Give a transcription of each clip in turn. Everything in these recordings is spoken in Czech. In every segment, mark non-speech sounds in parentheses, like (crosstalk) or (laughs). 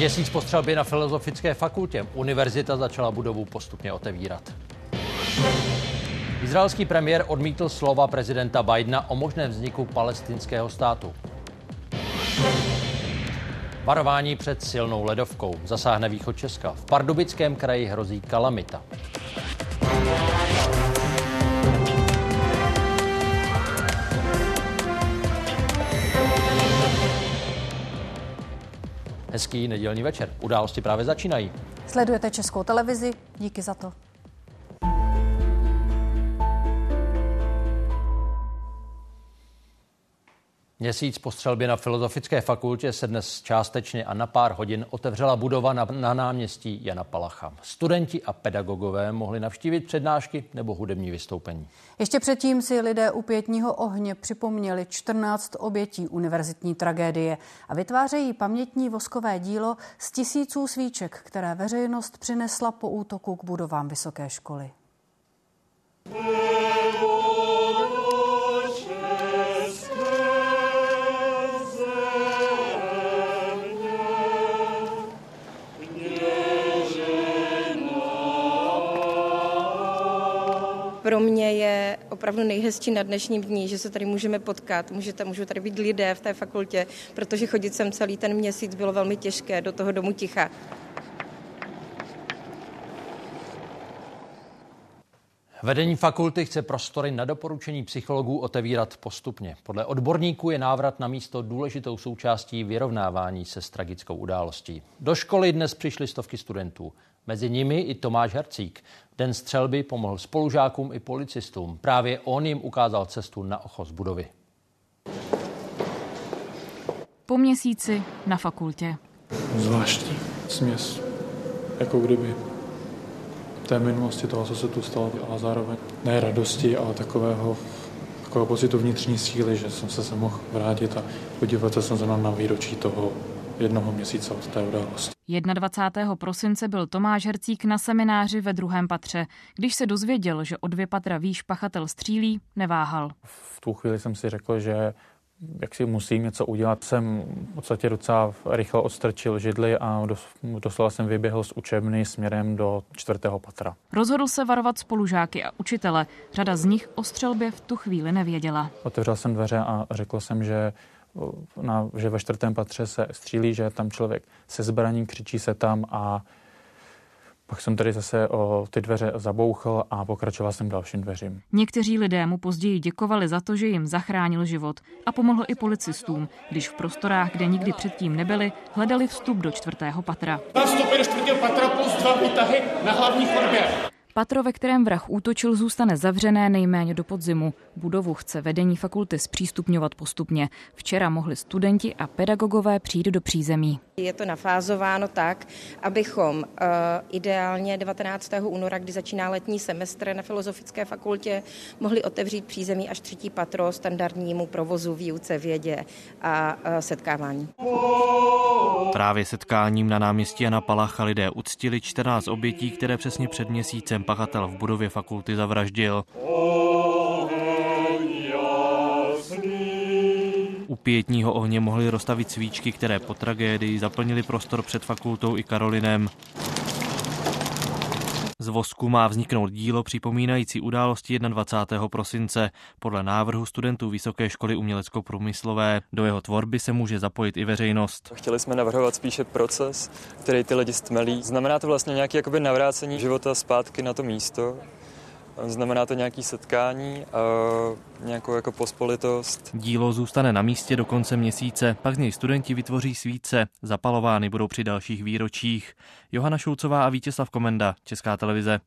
Měsíc po střelbě na Filozofické fakultě univerzita začala budovu postupně otevírat. Izraelský premiér odmítl slova prezidenta Bidena o možném vzniku palestinského státu. Varování před silnou ledovkou zasáhne východ Česka. V Pardubickém kraji hrozí kalamita. Hezký nedělní večer. Události právě začínají. Sledujete Českou televizi? Díky za to. Měsíc po střelbě na Filozofické fakultě se dnes částečně a na pár hodin otevřela budova na, na náměstí Jana Palacha. Studenti a pedagogové mohli navštívit přednášky nebo hudební vystoupení. Ještě předtím si lidé u pětního ohně připomněli 14 obětí univerzitní tragédie a vytvářejí pamětní voskové dílo z tisíců svíček, které veřejnost přinesla po útoku k budovám vysoké školy. Pro mě je opravdu nejhezčí na dnešním dní, že se tady můžeme potkat, můžete, můžou tady být lidé v té fakultě, protože chodit sem celý ten měsíc bylo velmi těžké do toho domu ticha. Vedení fakulty chce prostory na doporučení psychologů otevírat postupně. Podle odborníků je návrat na místo důležitou součástí vyrovnávání se s tragickou událostí. Do školy dnes přišly stovky studentů. Mezi nimi i Tomáš Hercík. Den střelby pomohl spolužákům i policistům. Právě on jim ukázal cestu na ochos budovy. Po měsíci na fakultě. Zvláštní směs. Jako kdyby té minulosti toho, co se tu stalo, ale zároveň ne radosti, ale takového, takového pocitu vnitřní síly, že jsem se sem mohl vrátit a podívat se znovu na výročí toho jednoho měsíce od té události. 21. prosince byl Tomáš Hercík na semináři ve druhém patře. Když se dozvěděl, že o dvě patra výš pachatel střílí, neváhal. V tu chvíli jsem si řekl, že jak si musím něco udělat, jsem v podstatě docela rychle odstrčil židli a doslova jsem vyběhl z učebny směrem do čtvrtého patra. Rozhodl se varovat spolužáky a učitele. Řada z nich o střelbě v tu chvíli nevěděla. Otevřel jsem dveře a řekl jsem, že na, že ve čtvrtém patře se střílí, že je tam člověk se zbraní, křičí se tam a pak jsem tady zase o ty dveře zabouchl a pokračoval jsem dalším dveřím. Někteří lidé mu později děkovali za to, že jim zachránil život a pomohl i policistům, když v prostorách, kde nikdy předtím nebyli, hledali vstup do čtvrtého patra. Vstupy do čtvrtého patra plus dva výtahy na hlavní chodbě. Patro, ve kterém vrah útočil, zůstane zavřené nejméně do podzimu. Budovu chce vedení fakulty zpřístupňovat postupně. Včera mohli studenti a pedagogové přijít do přízemí. Je to nafázováno tak, abychom uh, ideálně 19. února, kdy začíná letní semestr na Filozofické fakultě, mohli otevřít přízemí až třetí patro standardnímu provozu, výuce, vědě a uh, setkávání. Právě setkáním na náměstí Jana Palacha lidé uctili 14 obětí, které přesně před měsícem pachatel v budově fakulty zavraždil. U pětního ohně mohli rozstavit svíčky, které po tragédii zaplnili prostor před fakultou i Karolinem. Z vosku má vzniknout dílo připomínající události 21. prosince podle návrhu studentů Vysoké školy umělecko-průmyslové. Do jeho tvorby se může zapojit i veřejnost. Chtěli jsme navrhovat spíše proces, který ty lidi stmelí. Znamená to vlastně nějaké navrácení života zpátky na to místo, Znamená to nějaké setkání a nějakou jako pospolitost. Dílo zůstane na místě do konce měsíce, pak z něj studenti vytvoří svíce. Zapalovány budou při dalších výročích. Johana Šulcová a Vítězslav Komenda, Česká televize.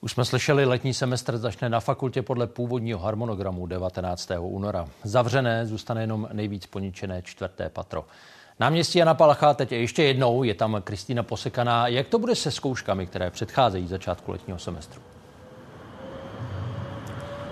Už jsme slyšeli, letní semestr začne na fakultě podle původního harmonogramu 19. února. Zavřené zůstane jenom nejvíc poničené čtvrté patro. Náměstí Jana Palacha teď ještě jednou, je tam Kristýna Posekaná. Jak to bude se zkouškami, které předcházejí začátku letního semestru?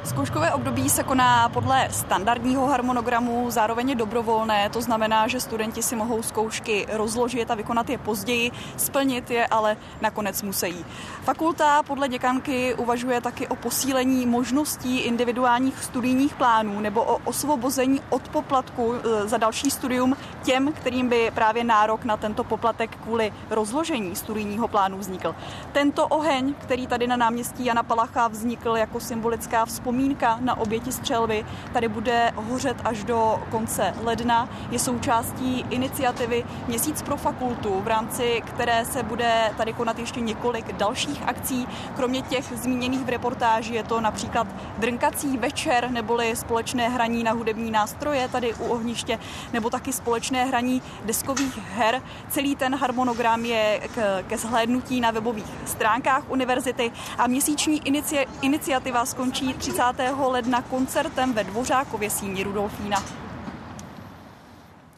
Zkouškové období se koná podle standardního harmonogramu, zároveň je dobrovolné, to znamená, že studenti si mohou zkoušky rozložit a vykonat je později, splnit je ale nakonec musí. Fakulta podle děkanky uvažuje taky o posílení možností individuálních studijních plánů nebo o osvobození od poplatku e, za další studium těm, kterým by právě nárok na tento poplatek kvůli rozložení studijního plánu vznikl. Tento oheň, který tady na náměstí Jana Palacha vznikl jako symbolická vzpomínka na oběti střelby, tady bude hořet až do konce ledna. Je součástí iniciativy Měsíc pro fakultu, v rámci které se bude tady konat ještě několik dalších akcí. Kromě těch zmíněných v reportáži je to například drnkací večer neboli společné hraní na hudební nástroje tady u ohniště nebo taky společné hraní deskových her. Celý ten harmonogram je k, ke zhlédnutí na webových stránkách univerzity a měsíční inici, iniciativa skončí 30. ledna koncertem ve Dvořákově síni Rudolfína.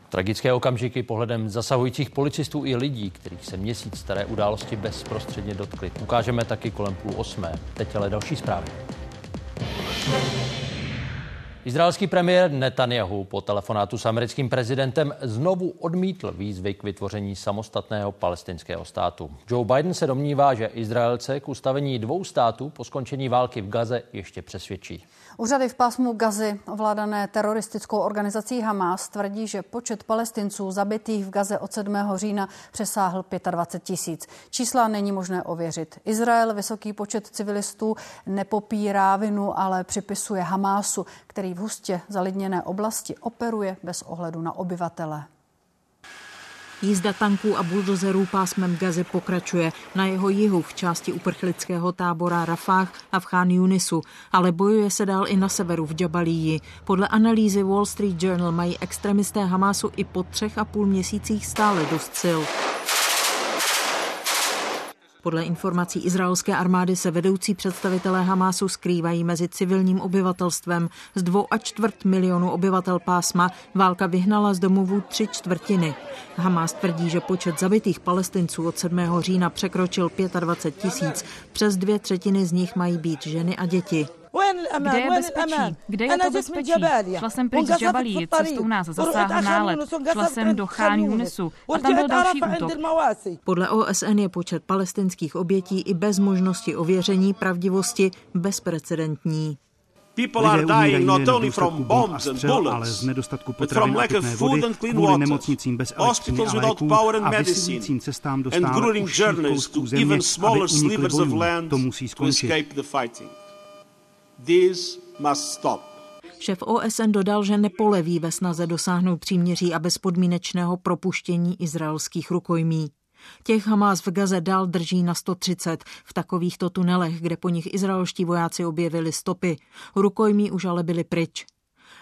Tragické okamžiky pohledem zasahujících policistů i lidí, kterých se měsíc staré události bezprostředně dotkly. Ukážeme taky kolem půl osmé. Teď ale další zprávy. Izraelský premiér Netanyahu po telefonátu s americkým prezidentem znovu odmítl výzvy k vytvoření samostatného palestinského státu. Joe Biden se domnívá, že Izraelce k ustavení dvou států po skončení války v Gaze ještě přesvědčí. Úřady v pásmu Gazy, ovládané teroristickou organizací Hamas, tvrdí, že počet palestinců zabitých v Gaze od 7. října přesáhl 25 tisíc. Čísla není možné ověřit. Izrael vysoký počet civilistů nepopírá vinu, ale připisuje Hamásu, který v hustě zalidněné oblasti operuje bez ohledu na obyvatele. Jízda tanků a buldozerů pásmem Gazy pokračuje na jeho jihu v části uprchlického tábora Rafah a v Khan Yunisu, ale bojuje se dál i na severu v Jabalíji. Podle analýzy Wall Street Journal mají extremisté Hamásu i po třech a půl měsících stále dost sil. Podle informací izraelské armády se vedoucí představitelé Hamásu skrývají mezi civilním obyvatelstvem. Z dvou a čtvrt milionu obyvatel pásma válka vyhnala z domovů tři čtvrtiny. Hamás tvrdí, že počet zabitých palestinců od 7. října překročil 25 tisíc. Přes dvě třetiny z nich mají být ženy a děti. Kde je bezpečí? Kde je to bezpečí? Šla jsem pryč z Jabalí, cestou nás zasáhl nálet. Šla jsem do Chán Yunisu a tam byl další útok. Podle OSN je počet palestinských obětí i bez možnosti ověření pravdivosti bezprecedentní. People are dying not only from bombs and bullets, but from lack of food and clean water, hospitals without power and medicine, and grueling journeys to even smaller slivers of land to escape the fighting. This must stop. Šéf OSN dodal, že nepoleví ve snaze dosáhnout příměří a bezpodmínečného propuštění izraelských rukojmí. Těch Hamas v Gaze dál drží na 130 v takovýchto tunelech, kde po nich izraelští vojáci objevili stopy. Rukojmí už ale byli pryč.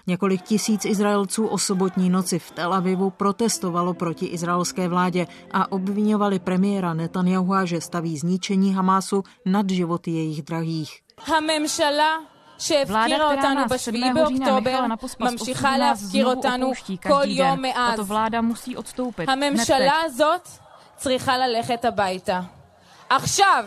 Několik tisíc Izraelců o sobotní noci v Tel Avivu protestovalo proti izraelské vládě a obvinovali premiéra Netanyahu, že staví zničení Hamásu nad životy jejich drahých. שהפקירה אותנו ב-7 באוקטובר ממשיכה להפקיר אותנו כל יום מאז. הממשלה הזאת צריכה ללכת הביתה. עכשיו!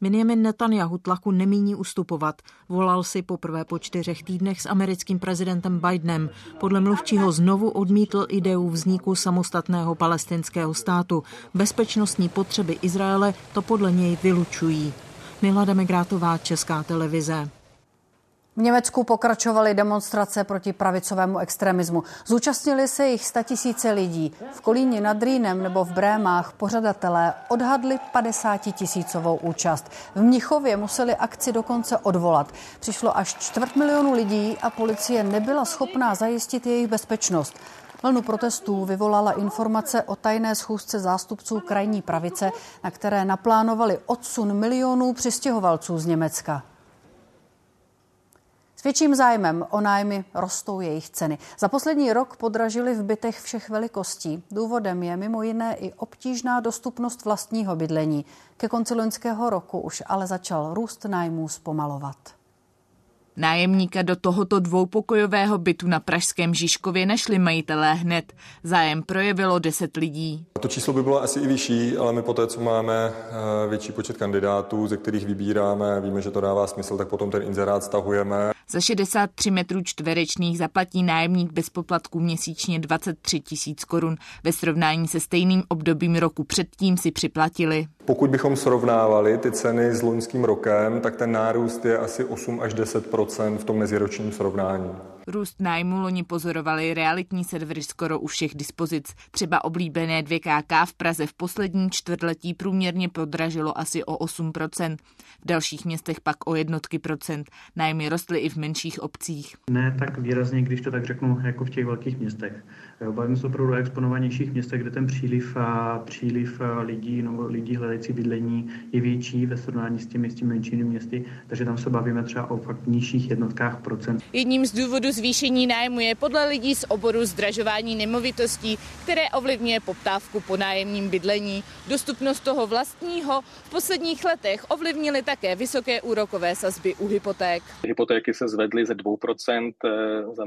Benjamin Netanyahu tlaku nemíní ustupovat. Volal si poprvé po čtyřech týdnech s americkým prezidentem Bidenem. Podle mluvčího znovu odmítl ideu vzniku samostatného palestinského státu. Bezpečnostní potřeby Izraele to podle něj vylučují. Milada Megrátová, Česká televize. V Německu pokračovaly demonstrace proti pravicovému extremismu. Zúčastnili se jich statisíce lidí. V Kolíně nad Rýnem nebo v Brémách pořadatelé odhadli 50 tisícovou účast. V Mnichově museli akci dokonce odvolat. Přišlo až čtvrt milionu lidí a policie nebyla schopná zajistit jejich bezpečnost. Vlnu protestů vyvolala informace o tajné schůzce zástupců krajní pravice, na které naplánovali odsun milionů přistěhovalců z Německa. S větším zájmem o nájmy rostou jejich ceny. Za poslední rok podražily v bytech všech velikostí. Důvodem je mimo jiné i obtížná dostupnost vlastního bydlení. Ke konci loňského roku už ale začal růst nájmů zpomalovat. Nájemníka do tohoto dvoupokojového bytu na Pražském Žižkově našli majitelé hned. Zájem projevilo 10 lidí. To číslo by bylo asi i vyšší, ale my poté, co máme eh, větší počet kandidátů, ze kterých vybíráme, víme, že to dává smysl, tak potom ten inzerát stahujeme. Za 63 metrů čtverečných zaplatí nájemník bez poplatků měsíčně 23 tisíc korun. Ve srovnání se stejným obdobím roku předtím si připlatili. Pokud bychom srovnávali ty ceny s loňským rokem, tak ten nárůst je asi 8 až 10 v tom meziročním srovnání. Růst nájmu loni pozorovali realitní servery skoro u všech dispozic. Třeba oblíbené 2KK v Praze v posledním čtvrtletí průměrně podražilo asi o 8%. V dalších městech pak o jednotky procent. Nájmy rostly i v menších obcích. Ne tak výrazně, když to tak řeknu, jako v těch velkých městech. Bavíme se opravdu o exponovanějších městech, kde ten příliv, a příliv lidí nebo lidí hledající bydlení je větší ve srovnání s těmi, s těmi menšími městy, takže tam se bavíme třeba o fakt nižších jednotkách procent. Jedním z důvodů zvýšení nájmu je podle lidí z oboru zdražování nemovitostí, které ovlivňuje poptávku po nájemním bydlení. Dostupnost toho vlastního v posledních letech ovlivnily také vysoké úrokové sazby u hypoték. Hypotéky se zvedly ze 2% eh, za,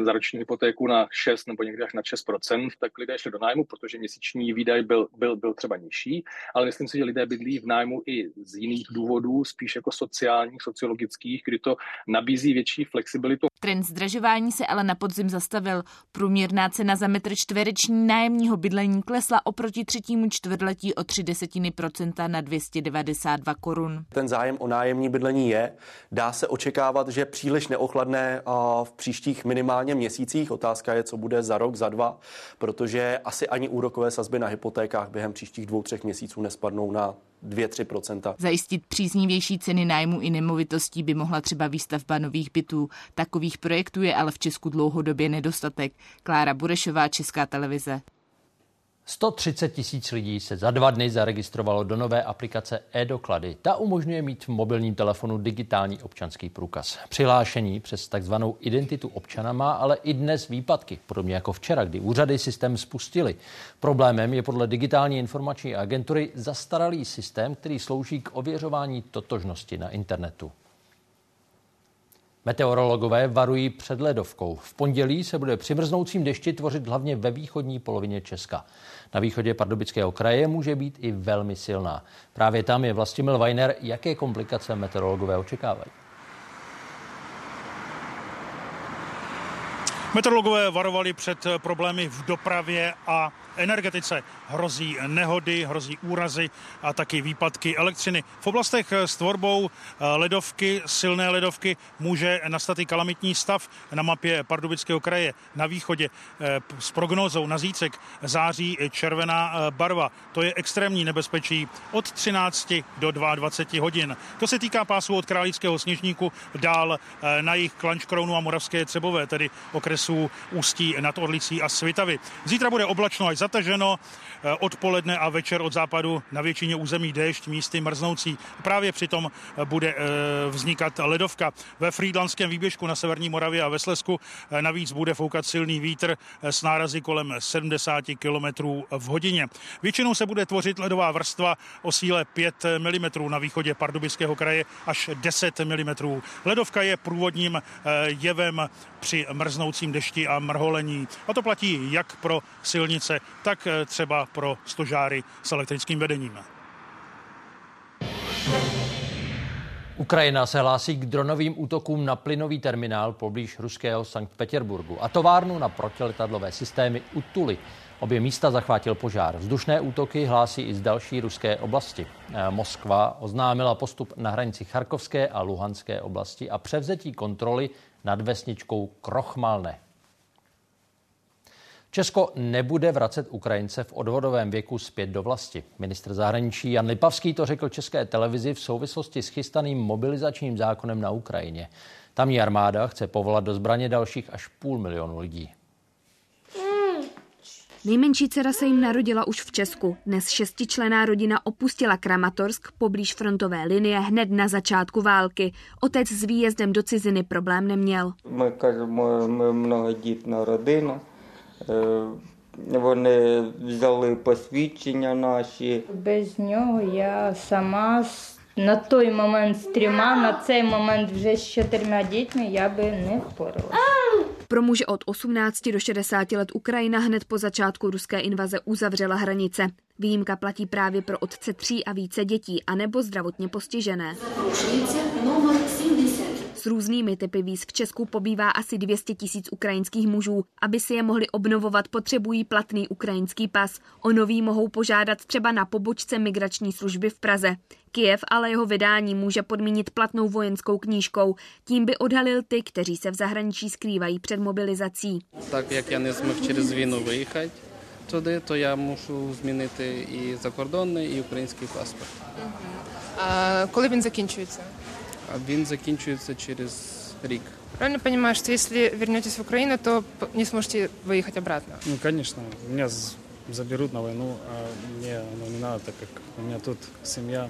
(clears throat) za roční hypotéku na 6 nebo někdy až na 6%, tak lidé šli do nájmu, protože měsíční výdaj byl, byl, byl třeba nižší, ale myslím si, že lidé bydlí v nájmu i z jiných důvodů, spíš jako sociálních, sociologických, kdy to nabízí větší flexibilitu. Trend zdražování se ale na podzim zastavil. Průměrná cena za metr čtvereční nájemního bydlení klesla oproti třetímu čtvrtletí o 3 desetiny procenta na 292 korun. Ten zájem o nájemní bydlení je. Dá se očekávat, že příliš neochladné v příštích minimálně měsících. Otázka je, co bude za rok, za dva, protože asi ani úrokové sazby na hypotékách během příštích dvou, třech měsíců nespadnou na 2-3% Zajistit příznivější ceny nájmu i nemovitostí by mohla třeba výstavba nových bytů. Takových projektů je ale v Česku dlouhodobě nedostatek. Klára Burešová, Česká televize. 130 tisíc lidí se za dva dny zaregistrovalo do nové aplikace e-doklady. Ta umožňuje mít v mobilním telefonu digitální občanský průkaz. Přihlášení přes takzvanou identitu občana má ale i dnes výpadky, podobně jako včera, kdy úřady systém spustili. Problémem je podle digitální informační agentury zastaralý systém, který slouží k ověřování totožnosti na internetu. Meteorologové varují před ledovkou. V pondělí se bude při mrznoucím dešti tvořit hlavně ve východní polovině Česka. Na východě Pardubického kraje může být i velmi silná. Právě tam je Vlastimil Weiner, jaké komplikace meteorologové očekávají. Meteorologové varovali před problémy v dopravě a energetice. Hrozí nehody, hrozí úrazy a taky výpadky elektřiny. V oblastech s tvorbou eh, ledovky, silné ledovky, může nastat i kalamitní stav na mapě Pardubického kraje na východě eh, s prognózou na zítřek září červená eh, barva. To je extrémní nebezpečí od 13 do 22 hodin. To se týká pásu od Králického sněžníku dál na jich Klančkrounu a Moravské Třebové, tedy okresů Ústí nad Orlicí a Svitavy. Zítra bude oblačno až zataženo, eh, odpoledne a večer od západu na většině území déšť, místy mrznoucí. Právě přitom eh, bude eh, vznikat ledovka. Ve Frýdlandském výběžku na Severní Moravě a ve Slesku navíc bude foukat silný vítr s nárazy kolem 70 km v hodině. Většinou se bude tvořit ledová vrstva o síle 5 mm na východě Pardubického kraje až 10 mm. Ledovka je průvodním jevem při mrznoucím dešti a mrholení. A to platí jak pro silnice, tak eh, třeba pro stožáry s elektrickým vedením. Ukrajina se hlásí k dronovým útokům na plynový terminál poblíž ruského Sankt Petersburgu a továrnu na protiletadlové systémy Utuli. Obě místa zachvátil požár. Vzdušné útoky hlásí i z další ruské oblasti. Eh, Moskva oznámila postup na hranici Charkovské a Luhanské oblasti a převzetí kontroly nad vesničkou Krochmalne. Česko nebude vracet Ukrajince v odvodovém věku zpět do vlasti. Ministr zahraničí Jan Lipavský to řekl české televizi v souvislosti s chystaným mobilizačním zákonem na Ukrajině. Tamní armáda chce povolat do zbraně dalších až půl milionu lidí. Nejmenší dcera se jim narodila už v Česku. Dnes šestičlená rodina opustila Kramatorsk poblíž frontové linie hned na začátku války. Otec s výjezdem do ciziny problém neměl. My, кажемо, ми многодітна родина. Вони взяли посвідчення наші. Без нього я сама На той момент з трьома, на цей момент вже з чотирма дітьми я би не впоралася. Pro muže od 18 do 60 let Ukrajina hned po začátku ruské invaze uzavřela hranice. Výjimka platí právě pro otce tří a více dětí, anebo zdravotně postižené. S různými typy víz v Česku pobývá asi 200 tisíc ukrajinských mužů. Aby si je mohli obnovovat, potřebují platný ukrajinský pas. O nový mohou požádat třeba na pobočce migrační služby v Praze. Kijev ale jeho vydání může podmínit platnou vojenskou knížkou. Tím by odhalil ty, kteří se v zahraničí skrývají před mobilizací. Tak jak já nezmohl через війну виїхати туди, то я мушу змінити і закордонний, і український паспорт. А коли він закінчується? А він закінчується через рік. Правильно понимаю, что если вернетесь в Украину, то не сможете выехать обратно? Ну, конечно, меня з- заберут на войну, а мне оно не надо, так как у меня тут семья.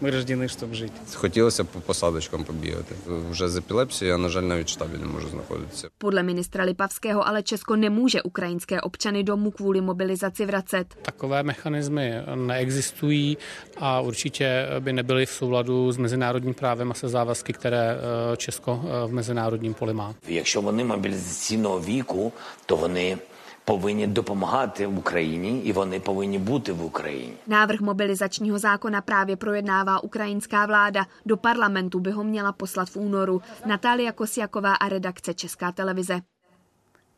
Мы рождены, чтобы жить. Хотілося б по посадочкам побігати. Вже з епілепсією я, на жаль, навіть в штабі не можу знаходитися. Podle ministra Lipavského ale Česko nemůže ukrajinské občany domů kvůli mobilizaci vracet. Takové mechanismy neexistují a určitě by nebyly v souladu s mezinárodním právem a se závazky, které eh, Česko eh, v mezinárodním poli má. Якщо вони мобілізаційного віку, то вони Povinni dopomáhat v Ukrajině i oni povinni být v Ukrajině. Návrh mobilizačního zákona právě projednává ukrajinská vláda. Do parlamentu by ho měla poslat v únoru. Natália Kosiaková a redakce Česká televize.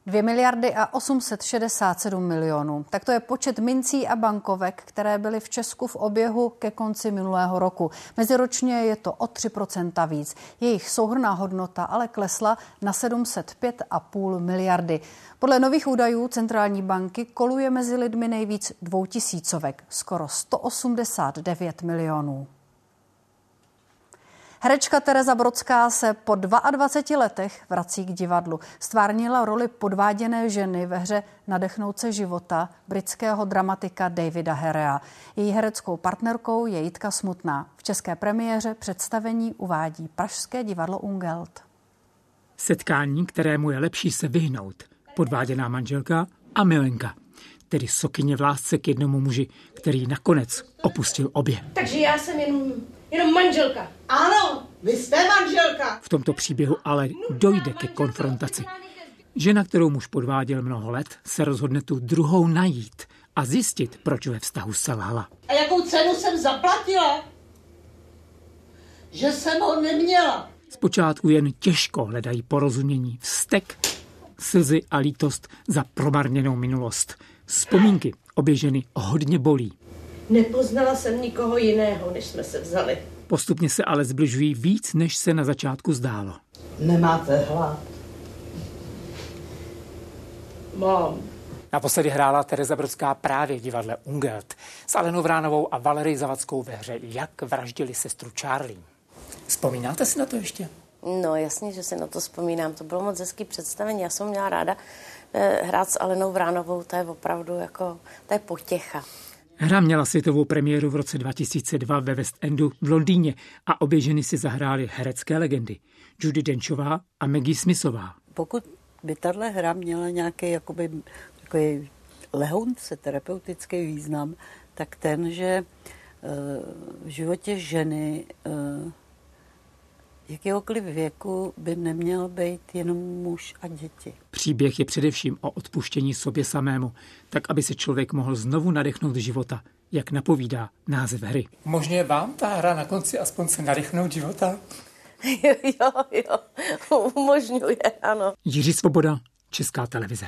2 miliardy a 867 milionů. Tak to je počet mincí a bankovek, které byly v Česku v oběhu ke konci minulého roku. Meziročně je to o 3% víc. Jejich souhrná hodnota ale klesla na 705,5 miliardy. Podle nových údajů centrální banky koluje mezi lidmi nejvíc dvoutisícovek, skoro 189 milionů. Herečka Tereza Brodská se po 22 letech vrací k divadlu. Stvárnila roli podváděné ženy ve hře Nadechnout se života britského dramatika Davida Herea. Její hereckou partnerkou je Jitka Smutná. V české premiéře představení uvádí Pražské divadlo Ungelt. Setkání, kterému je lepší se vyhnout. Podváděná manželka a milenka. Tedy sokyně v lásce k jednomu muži, který nakonec opustil obě. Takže já jsem jenom, jenom manželka. Ano, vy jste manželka. V tomto příběhu ale dojde ke konfrontaci. Žena, kterou muž podváděl mnoho let, se rozhodne tu druhou najít a zjistit, proč ve vztahu selhala. A jakou cenu jsem zaplatila? Že jsem ho neměla. Zpočátku jen těžko hledají porozumění, vztek, slzy a lítost za promarněnou minulost. Vzpomínky obě ženy hodně bolí. Nepoznala jsem nikoho jiného, než jsme se vzali. Postupně se ale zbližují víc, než se na začátku zdálo. Nemáte hlad. Mám. Naposledy hrála Tereza Brodská právě v divadle Ungelt s Alenou Vránovou a Valerii Zavackou ve hře Jak vraždili sestru Charlie. Vzpomínáte si na to ještě? No jasně, že si na to vzpomínám. To bylo moc hezký představení. Já jsem měla ráda eh, hrát s Alenou Vránovou. To je opravdu jako, to je potěcha. Hra měla světovou premiéru v roce 2002 ve West Endu v Londýně a obě ženy si zahrály herecké legendy. Judy Denchová a Maggie Smithová. Pokud by tahle hra měla nějaký jakoby, takový lehounce terapeutický význam, tak ten, že eh, v životě ženy eh, jakéhokoliv věku by neměl být jenom muž a děti. Příběh je především o odpuštění sobě samému, tak aby se člověk mohl znovu nadechnout života, jak napovídá název hry. Možně vám ta hra na konci aspoň se nadechnout života? jo, (laughs) jo, jo, umožňuje, ano. Jiří Svoboda, Česká televize.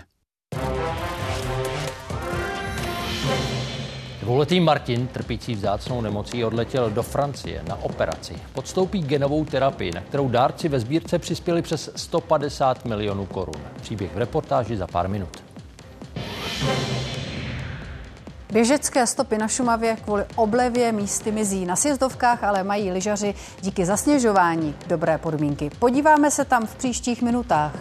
Dvouletý Martin, trpící vzácnou nemocí, odletěl do Francie na operaci. Podstoupí genovou terapii, na kterou dárci ve sbírce přispěli přes 150 milionů korun. Příběh v reportáži za pár minut. Běžecké stopy na Šumavě kvůli oblevě místy mizí. Na sjezdovkách ale mají lyžaři díky zasněžování dobré podmínky. Podíváme se tam v příštích minutách.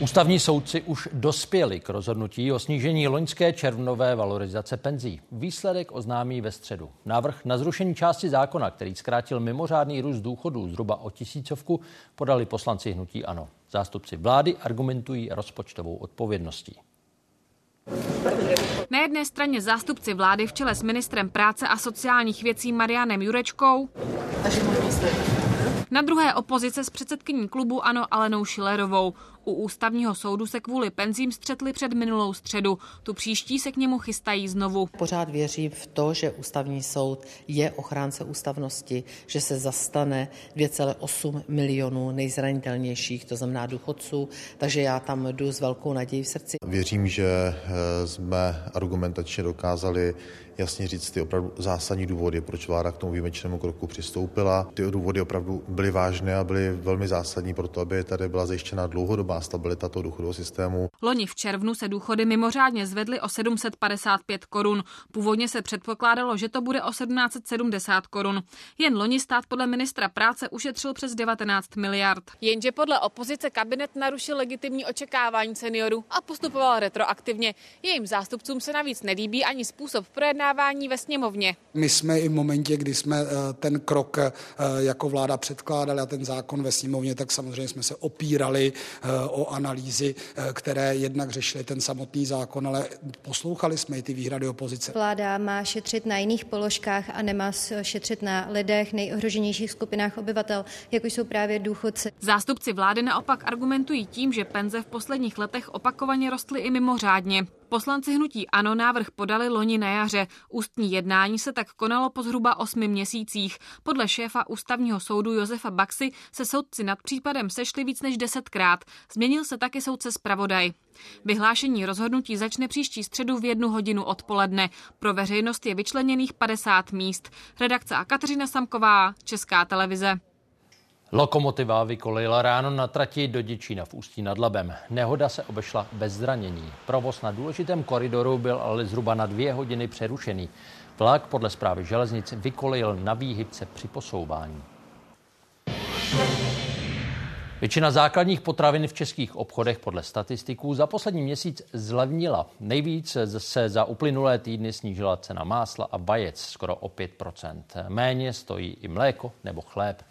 Ústavní soudci už dospěli k rozhodnutí o snížení loňské červnové valorizace penzí. Výsledek oznámí ve středu. Návrh na zrušení části zákona, který zkrátil mimořádný růst důchodů zhruba o tisícovku, podali poslanci hnutí ANO. Zástupci vlády argumentují rozpočtovou odpovědností. Na jedné straně zástupci vlády v čele s ministrem práce a sociálních věcí Marianem Jurečkou. Na druhé opozice s předsedkyní klubu Ano Alenou Šilerovou. U ústavního soudu se kvůli penzím střetli před minulou středu. Tu příští se k němu chystají znovu. Pořád věřím v to, že ústavní soud je ochránce ústavnosti, že se zastane 2,8 milionů nejzranitelnějších, to znamená důchodců, takže já tam jdu s velkou nadějí v srdci. Věřím, že eh, jsme argumentačně dokázali jasně říct ty opravdu zásadní důvody, proč vláda k tomu výjimečnému kroku přistoupila. Ty důvody opravdu byly vážné a byly velmi zásadní pro to, aby tady byla zajištěna dlouhodobá stabilita toho důchodového systému. Loni v červnu se důchody mimořádně zvedly o 755 korun. Původně se předpokládalo, že to bude o 1770 korun. Jen loni stát podle ministra práce ušetřil přes 19 miliard. Jenže podle opozice kabinet narušil legitimní očekávání seniorů a postupoval retroaktivně. Jejím zástupcům se navíc nelíbí ani způsob projednávání ve sněmovně. My jsme i v momentě, kdy jsme eh, ten krok eh, jako vláda předkládali a ten zákon ve sněmovně, tak samozřejmě jsme se opírali eh, o analýzy, které jednak řešily ten samotný zákon, ale poslouchali jsme i ty výhrady opozice. Vláda má šetřit na jiných položkách a nemá šetřit na lidech nejohroženějších skupinách obyvatel, jako jsou právě důchodci. Zástupci vlády naopak argumentují tím, že penze v posledních letech opakovaně rostly i mimořádně. Poslanci hnutí ANO návrh podali loni na jaře. Ústní jednání se tak konalo po zhruba osmi měsících. Podle šéfa ústavního soudu Josefa Baxy se soudci nad případem sešli víc než desetkrát. Změnil se taky soudce zpravodaj. Vyhlášení rozhodnutí začne příští středu v jednu hodinu odpoledne. Pro veřejnost je vyčleněných 50 míst. Redakce a Kateřina Samková, Česká televize. Lokomotiva vykolejila ráno na trati do Děčína v Ústí nad Labem. Nehoda se obešla bez zranění. Provoz na důležitém koridoru byl ale zhruba na dvě hodiny přerušený. Vlak podle zprávy železnic vykolejil na výhybce při posouvání. Většina základních potravin v českých obchodech podle statistiků za poslední měsíc zlevnila. Nejvíc se za uplynulé týdny snížila cena másla a vajec skoro o 5% Méně stojí i mléko nebo chléb.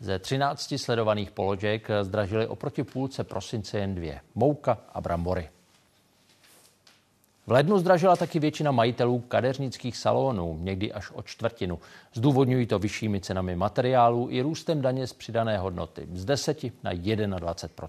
Ze 13 sledovaných položek zdražily oproti půlce prosince jen dvě. Mouka a brambory. V lednu zdražila taky většina majitelů kadeřnických salonů, někdy až o čtvrtinu. Zdůvodňují to vyššími cenami materiálů i růstem daně z přidané hodnoty z 10 na 21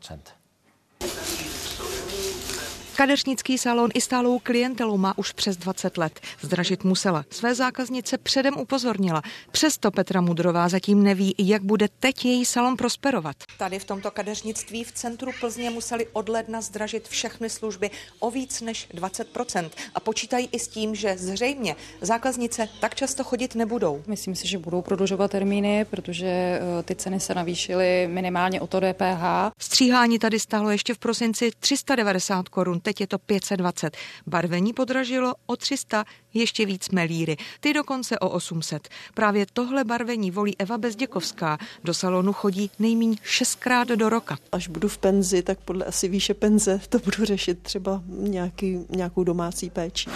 Kadeřnický salon i stálou klientelu má už přes 20 let. Zdražit musela. Své zákaznice předem upozornila. Přesto Petra Mudrová zatím neví, jak bude teď její salon prosperovat. Tady v tomto kadeřnictví v centru Plzně museli od ledna zdražit všechny služby o víc než 20% a počítají i s tím, že zřejmě zákaznice tak často chodit nebudou. Myslím si, že budou prodlužovat termíny, protože eh, ty ceny se navýšily minimálně o to DPH. Stříhání tady stálo ještě v prosinci 390 korun teď je to 520. Barvení podražilo o 300, ještě víc melíry, ty dokonce o 800. Právě tohle barvení volí Eva Bezděkovská. Do salonu chodí nejmíň šestkrát do roka. Až budu v penzi, tak podle asi výše penze to budu řešit třeba nějaký, nějakou domácí péči.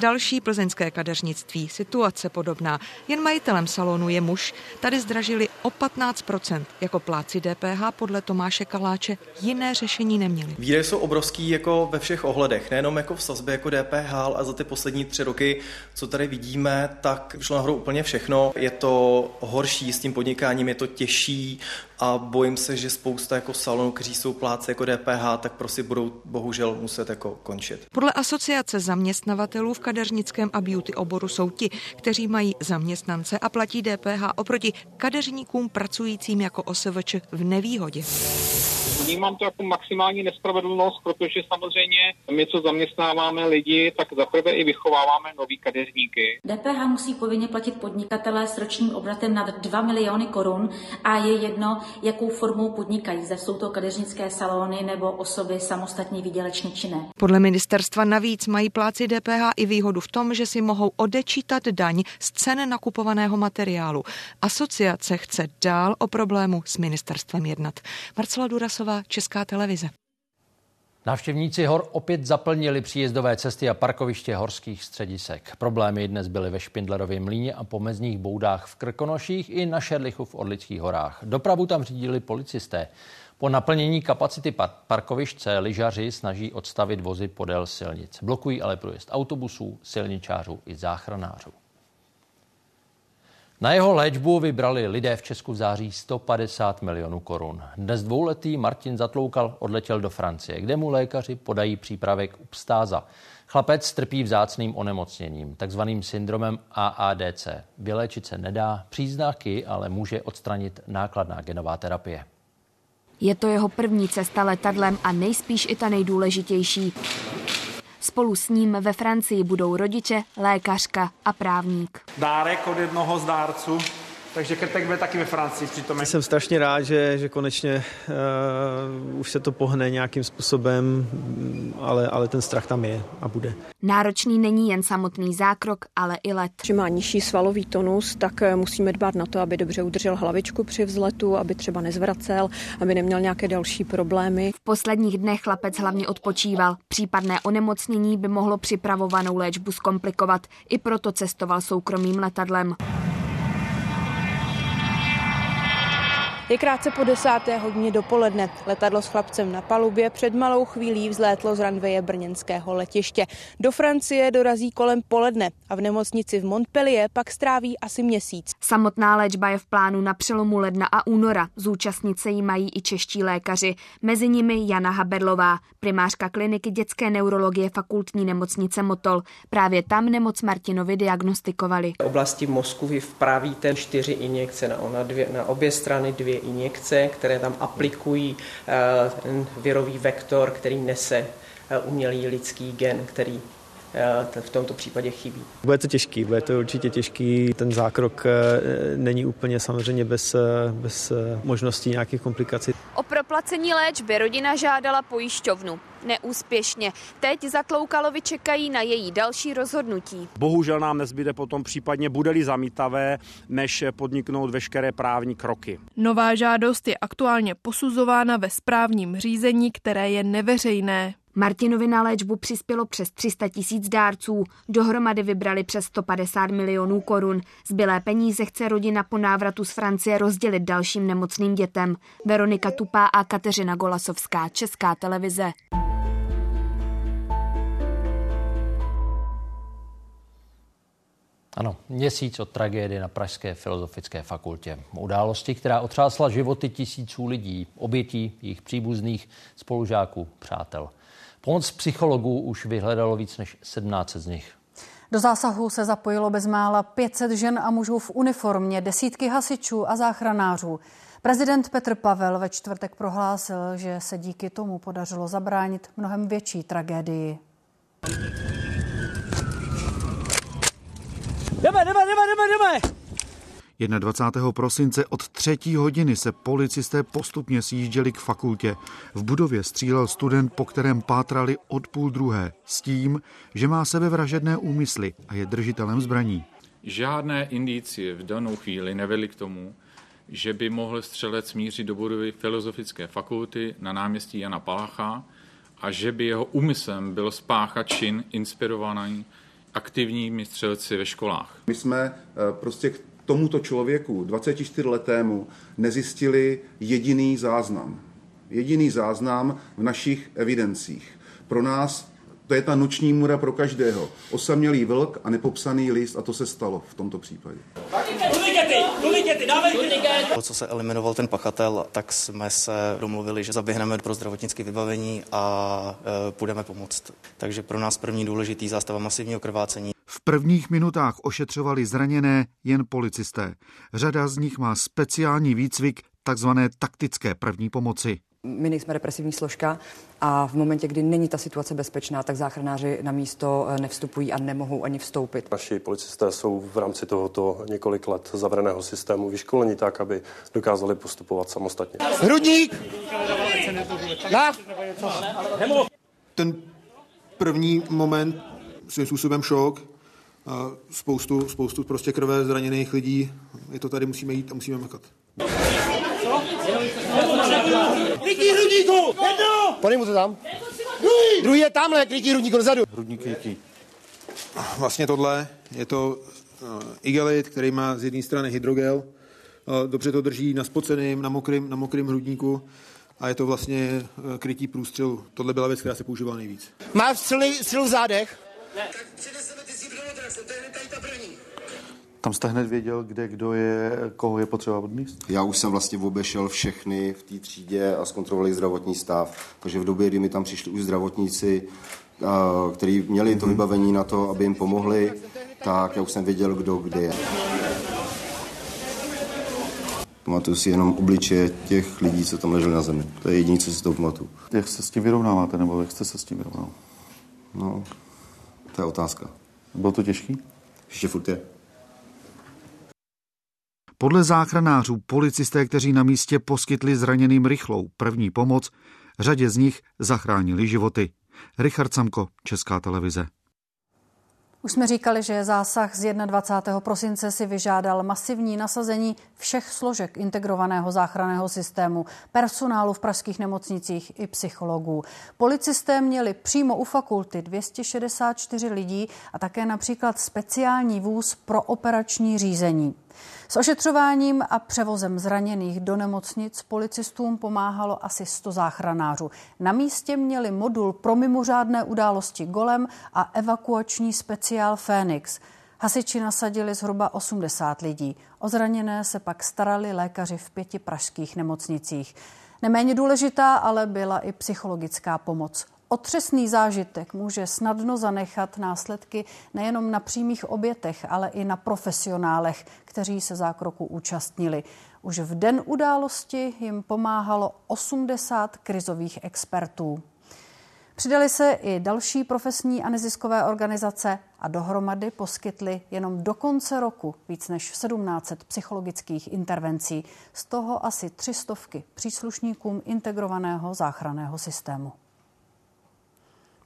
Další plzeňské kadeřnictví, situace podobná. Jen majitelem salonu je muž. Tady zdražili o 15%. Jako pláci DPH podle Tomáše Kaláče jiné řešení neměli. Výdaje jsou obrovský jako ve všech ohledech, nejenom jako v sazbě jako DPH, ale za ty poslední tři roky, co tady vidíme, tak šlo nahoru úplně všechno. Je to horší s tím podnikáním, je to těžší, a bojím se, že spousta jako salonů, kteří jsou pláce jako DPH, tak prostě budou bohužel muset jako končit. Podle asociace zaměstnavatelů v kadeřnickém a beauty oboru jsou ti, kteří mají zaměstnance a platí DPH oproti kadeřníkům pracujícím jako OSVČ v nevýhodě. Vnímám to jako maximální nespravedlnost, protože samozřejmě my, co zaměstnáváme lidi, tak zaprvé i vychováváme nový kadeřníky. DPH musí povinně platit podnikatelé s ročním obratem nad 2 miliony korun a je jedno, jakou formou podnikají. Zde jsou to kadeřnické salony nebo osoby samostatně výdělečně činné. Podle ministerstva navíc mají pláci DPH i výhodu v tom, že si mohou odečítat daň z cen nakupovaného materiálu. Asociace chce dál o problému s ministerstvem jednat. Marcela Durasová, Česká televize. Návštěvníci hor opět zaplnili příjezdové cesty a parkoviště horských středisek. Problémy dnes byly ve Špindlerově mlíně a pomezních boudách v Krkonoších i na Šerlichu v Orlických horách. Dopravu tam řídili policisté. Po naplnění kapacity parkovišť se lyžaři snaží odstavit vozy podél silnic. Blokují ale průjezd autobusů, silničářů i záchranářů. Na jeho léčbu vybrali lidé v Česku v září 150 milionů korun. Dnes dvouletý Martin Zatloukal odletěl do Francie, kde mu lékaři podají přípravek upstáza. Chlapec trpí vzácným onemocněním, takzvaným syndromem AADC. Vyléčit se nedá, příznaky ale může odstranit nákladná genová terapie. Je to jeho první cesta letadlem a nejspíš i ta nejdůležitější. Spolu s ním ve Francii budou rodiče, lékařka a právník. Dárek od jednoho z dárců takže Krtek bude taky ve Francii přítomen. Jsem strašně rád, že, že konečně uh, už se to pohne nějakým způsobem, ale, ale ten strach tam je a bude. Náročný není jen samotný zákrok, ale i let. Že má nižší svalový tonus, tak eh, musíme dbát na to, aby dobře udržel hlavičku při vzletu, aby třeba nezvracel, aby neměl nějaké další problémy. V posledních dnech chlapec hlavně odpočíval. Případné onemocnění by mohlo připravovanou léčbu zkomplikovat. I proto cestoval soukromým letadlem. Je krátce po desáté hodině dopoledne. Letadlo s chlapcem na palubě před malou chvílí vzlétlo z ranveje brněnského letiště. Do Francie dorazí kolem poledne a v nemocnici v Montpellier pak stráví asi měsíc. Samotná léčba je v plánu na přelomu ledna a února. Zúčastnit se jí mají i čeští lékaři. Mezi nimi Jana Haberlová, primářka kliniky dětské neurologie fakultní nemocnice Motol. Právě tam nemoc Martinovi diagnostikovali. V oblasti mozku vy vpravíte čtyři injekce na, ona dvě, na obě strany dvě injekce, které tam aplikují eh, ten virový vektor, který nese eh, umělý lidský gen, který eh, v tomto případě chybí. Bude to těžký, bude to určitě těžký. Ten zákrok není úplně samozřejmě bez, bez možností nějakých komplikací. O proplacení léčby rodina žádala pojišťovnu. Neúspěšně. Teď za Tloukalovi čekají na její další rozhodnutí. Bohužel nám nezbyde potom případně bude-li zamítavé, než podniknout veškeré právní kroky. Nová žádost je aktuálně posuzována ve správním řízení, které je neveřejné. Martinovi na léčbu přispělo přes 300 tisíc dárců. Dohromady vybrali přes 150 milionů korun. Zbylé peníze chce rodina po návratu z Francie rozdělit dalším nemocným dětem. Veronika Tupá a Kateřina Golasovská, Česká televize. Ano, měsíc od tragédie na Pražské filozofické fakultě. Události, která otřásla životy tisíců lidí, obětí, jejich příbuzných, spolužáků, přátel. Pomoc psychologů už vyhledalo víc než 17 z nich. Do zásahu se zapojilo bezmála 500 žen a mužů v uniformě, desítky hasičů a záchranářů. Prezident Petr Pavel ve čtvrtek prohlásil, že se díky tomu podařilo zabránit mnohem větší tragédii. Jdeme, jdeme, jdeme, jdeme, jdeme! 21. prosince od třetí hodiny se policisté postupně sjížděli k fakultě. V budově střílel student, po kterém pátrali od půl druhé, s tím, že má sebevražedné úmysly a je držitelem zbraní. Žádné indicie v danou chvíli nevedly k tomu, že by mohl střelec mířit do budovy Filozofické fakulty na náměstí Jana Palacha a že by jeho úmyslem byl spáchat čin inspirovaný aktivními střelci ve školách. My jsme eh, prostě k tomuto člověku, 24-letému, nezjistili jediný záznam. Jediný záznam v našich evidencích. Pro nás to je ta noční můra pro každého. Osamělý vlk a nepopsaný list a to se stalo v tomto případě. Po co se eliminoval ten pachatel, tak jsme se domluvili, že zaběhneme pro zdravotnické vybavení a e, půjdeme pomoct. Takže pro nás první důležitý zástava masivního krvácení. V prvních minutách ošetřovali zraněné jen policisté. Řada z nich má speciální výcvik takzvané taktické první pomoci. My nejsme represivní složka a v momentě, kdy není ta situace bezpečná, tak záchranáři na místo eh, nevstupují a nemohou ani vstoupit. Naši policisté jsou v rámci tohoto několik let zavřeného systému vyškolení tak, aby dokázali postupovat samostatně. Hrudník! Na! Ten první moment svým způsobem šok, spoustu, spoustu prostě krve zraněných lidí. Je to tady, musíme jít a musíme makat. Lidí hrudníku! Jedno! Pane mu to tam. Druhý! Druhý je tamhle, krytí hrudník dozadu. Hrudník krytí. Vlastně tohle je to uh, igelit, který má z jedné strany hydrogel. Uh, dobře to drží na spoceným, na mokrým, na mokrým hrudníku a je to vlastně uh, krytí průstřelu. Tohle byla věc, která se používala nejvíc. Má střely, střelu v zádech? Ne. Tam jste hned věděl, kde kdo je, koho je potřeba odníst? Já už jsem vlastně obešel všechny v té třídě a zkontrolovali zdravotní stav. Takže v době, kdy mi tam přišli už zdravotníci, kteří měli to mhm. vybavení na to, aby jim pomohli, tak já už jsem věděl, kdo kde je. Pamatuju si jenom obličeje těch lidí, co tam leželi na zemi. To je jediné, co si to pamatuju. Jak se s tím vyrovnáváte, nebo jak jste se s tím vyrovnal? No, to je otázka. Bylo to těžký? Ještě furt je. Podle záchranářů policisté, kteří na místě poskytli zraněným rychlou první pomoc, řadě z nich zachránili životy. Richard Samko, Česká televize. Už jsme říkali, že zásah z 21. prosince si vyžádal masivní nasazení všech složek integrovaného záchranného systému, personálu v pražských nemocnicích i psychologů. Policisté měli přímo u fakulty 264 lidí a také například speciální vůz pro operační řízení. S ošetřováním a převozem zraněných do nemocnic policistům pomáhalo asi 100 záchranářů. Na místě měli modul pro mimořádné události Golem a evakuační speciál Fénix. Hasiči nasadili zhruba 80 lidí. O zraněné se pak starali lékaři v pěti pražských nemocnicích. Neméně důležitá ale byla i psychologická pomoc. Otřesný zážitek může snadno zanechat následky nejenom na přímých obětech, ale i na profesionálech, kteří se zákroku účastnili. Už v den události jim pomáhalo 80 krizových expertů. Přidali se i další profesní a neziskové organizace a dohromady poskytli jenom do konce roku víc než 1700 psychologických intervencí, z toho asi tři stovky příslušníkům integrovaného záchranného systému.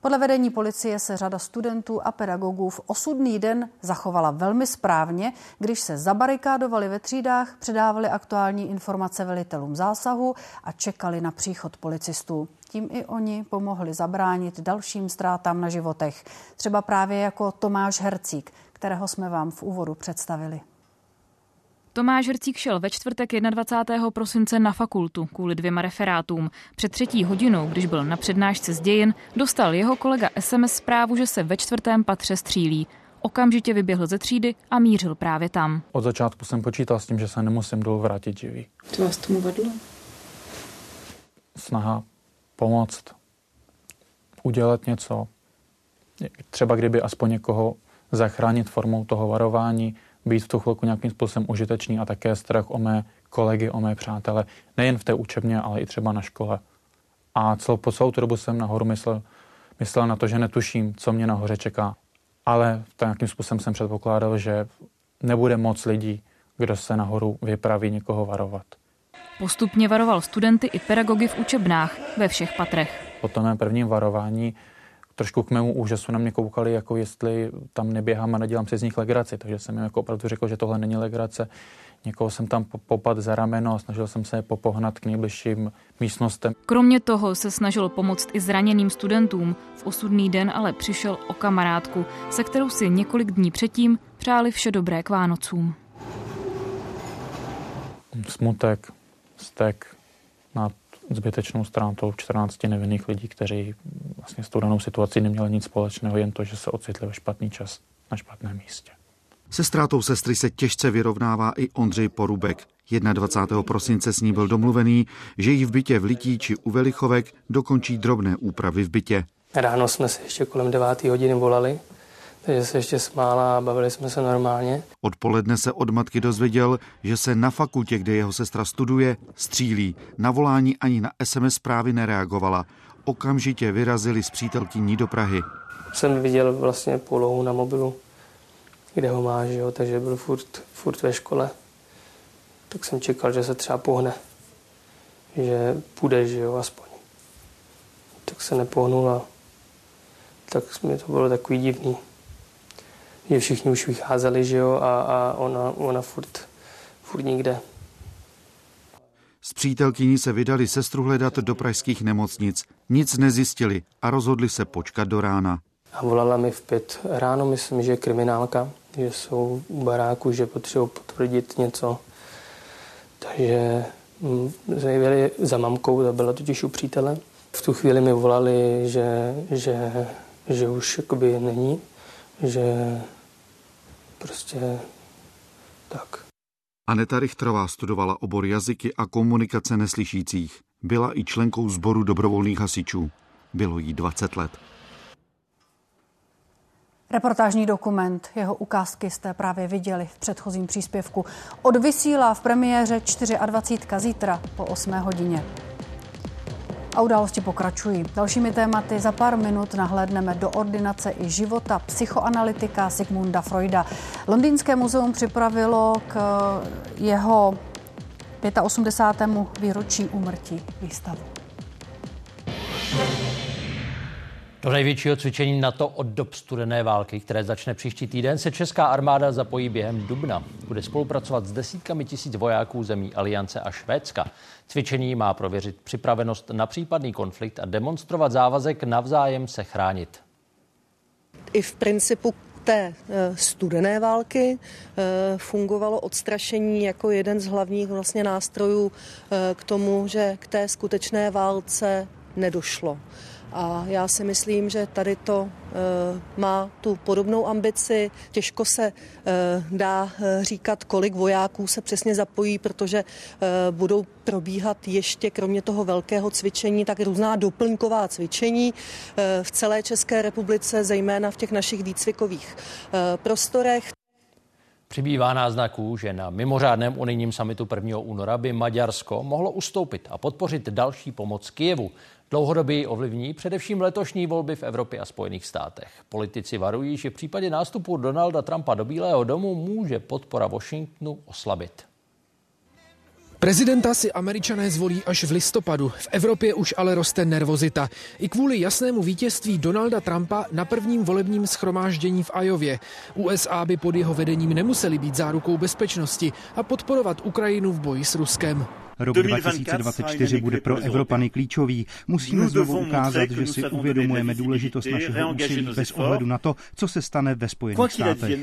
Podle vedení policie se řada studentů a pedagogů v osudný den zachovala velmi správně, když se zabarikádovali ve třídách, předávali aktuální informace velitelům zásahu a čekali na příchod policistů. Tím i oni pomohli zabránit dalším ztrátám na životech. Třeba právě jako Tomáš Hercík, kterého jsme vám v úvodu představili. Tomáš Hrcík šel ve čtvrtek 21. prosince na fakultu kvůli dvěma referátům. Před třetí hodinou, když byl na přednášce z dějin, dostal jeho kolega SMS zprávu, že se ve čtvrtém patře střílí. Okamžitě vyběhl ze třídy a mířil právě tam. Od začátku jsem počítal s tím, že se nemusím dolů vrátit živý. Co vás tomu vedlo? Snaha pomoct, udělat něco. Třeba kdyby aspoň někoho zachránit formou toho varování, být v tu chvilku nějakým způsobem užitečný a také strach o mé kolegy, o mé přátele, nejen v té učebně, ale i třeba na škole. A celou, po celou tu dobu jsem nahoru myslel, myslel na to, že netuším, co mě nahoře čeká. Ale nějakým způsobem jsem předpokládal, že nebude moc lidí, kdo se nahoru vypraví někoho varovat. Postupně varoval studenty i pedagogy v učebnách ve všech patrech. Po tom mém prvním varování trošku k mému úžasu na mě koukali, jako jestli tam neběhám a nedělám si z nich legraci. Takže jsem jim jako opravdu řekl, že tohle není legrace. Někoho jsem tam popad za rameno a snažil jsem se je popohnat k nejbližším místnostem. Kromě toho se snažil pomoct i zraněným studentům. V osudný den ale přišel o kamarádku, se kterou si několik dní předtím přáli vše dobré k Vánocům. Smutek, stek zbytečnou ztrátou 14 nevinných lidí, kteří vlastně s tou danou situací neměli nic společného, jen to, že se ocitli ve špatný čas na špatném místě. Se ztrátou sestry se těžce vyrovnává i Ondřej Porubek. 21. prosince s ní byl domluvený, že jí v bytě v Litíči u Velichovek dokončí drobné úpravy v bytě. Ráno jsme se ještě kolem 9. hodiny volali, takže se ještě smála a bavili jsme se normálně. Odpoledne se od matky dozvěděl, že se na fakultě, kde jeho sestra studuje, střílí. Na volání ani na SMS zprávy nereagovala. Okamžitě vyrazili s přítelkyní do Prahy. Jsem viděl vlastně polohu na mobilu, kde ho má, že jo, takže byl furt, furt ve škole. Tak jsem čekal, že se třeba pohne, že půjde, že jo, aspoň. Tak se nepohnul a tak mi to bylo takový divný že všichni už vycházeli, že jo, a, a ona, ona furt, furt nikde. S přítelkyní se vydali sestru hledat do pražských nemocnic. Nic nezjistili a rozhodli se počkat do rána. A volala mi v pět ráno, myslím, že kriminálka, že jsou u baráku, že potřebují potvrdit něco. Takže zajeli mm, za mamkou, ta byla totiž u přítele. V tu chvíli mi volali, že, že, že už jakoby není, že prostě tak. Aneta Richtrová studovala obor jazyky a komunikace neslyšících. Byla i členkou sboru dobrovolných hasičů. Bylo jí 20 let. Reportážní dokument, jeho ukázky jste právě viděli v předchozím příspěvku. Odvysílá v premiéře 24. zítra po 8 hodině. A události pokračují. Dalšími tématy za pár minut nahlédneme do ordinace i života psychoanalytika Sigmunda Freuda. Londýnské muzeum připravilo k jeho 85. výročí úmrtí výstavu. Do největšího cvičení NATO od dob studené války, které začne příští týden, se česká armáda zapojí během dubna. Bude spolupracovat s desítkami tisíc vojáků zemí Aliance a Švédska. Cvičení má prověřit připravenost na případný konflikt a demonstrovat závazek navzájem se chránit. I v principu té eh, studené války eh, fungovalo odstrašení jako jeden z hlavních vlastně nástrojů eh, k tomu, že k té skutečné válce nedošlo. A já si myslím, že tady to e, má tu podobnou ambici. Těžko se e, dá e, říkat, kolik vojáků se přesně zapojí, protože budou probíhat ještě kromě toho velkého cvičení tak různá doplňková cvičení v celé České republice, zejména v těch našich výcvikových prostorech. Přibývá náznaků, že na mimořádném unijním samitu 1. února by Maďarsko mohlo ustoupit a podpořit další pomoc Kijevu. Dlouhodobě ovlivní především letošní volby v Evropě a Spojených státech. Politici varují, že v případě nástupu Donalda Trumpa do Bílého domu může podpora Washingtonu oslabit. Prezidenta si američané zvolí až v listopadu. V Evropě už ale roste nervozita. I kvůli jasnému vítězství Donalda Trumpa na prvním volebním schromáždění v Ajově. USA by pod jeho vedením nemuseli být zárukou bezpečnosti a podporovat Ukrajinu v boji s Ruskem. Rok 2024 bude pro Evropany klíčový. Musíme znovu ukázat, že si uvědomujeme důležitost našeho úsilí bez ohledu na to, co se stane ve Spojených státech.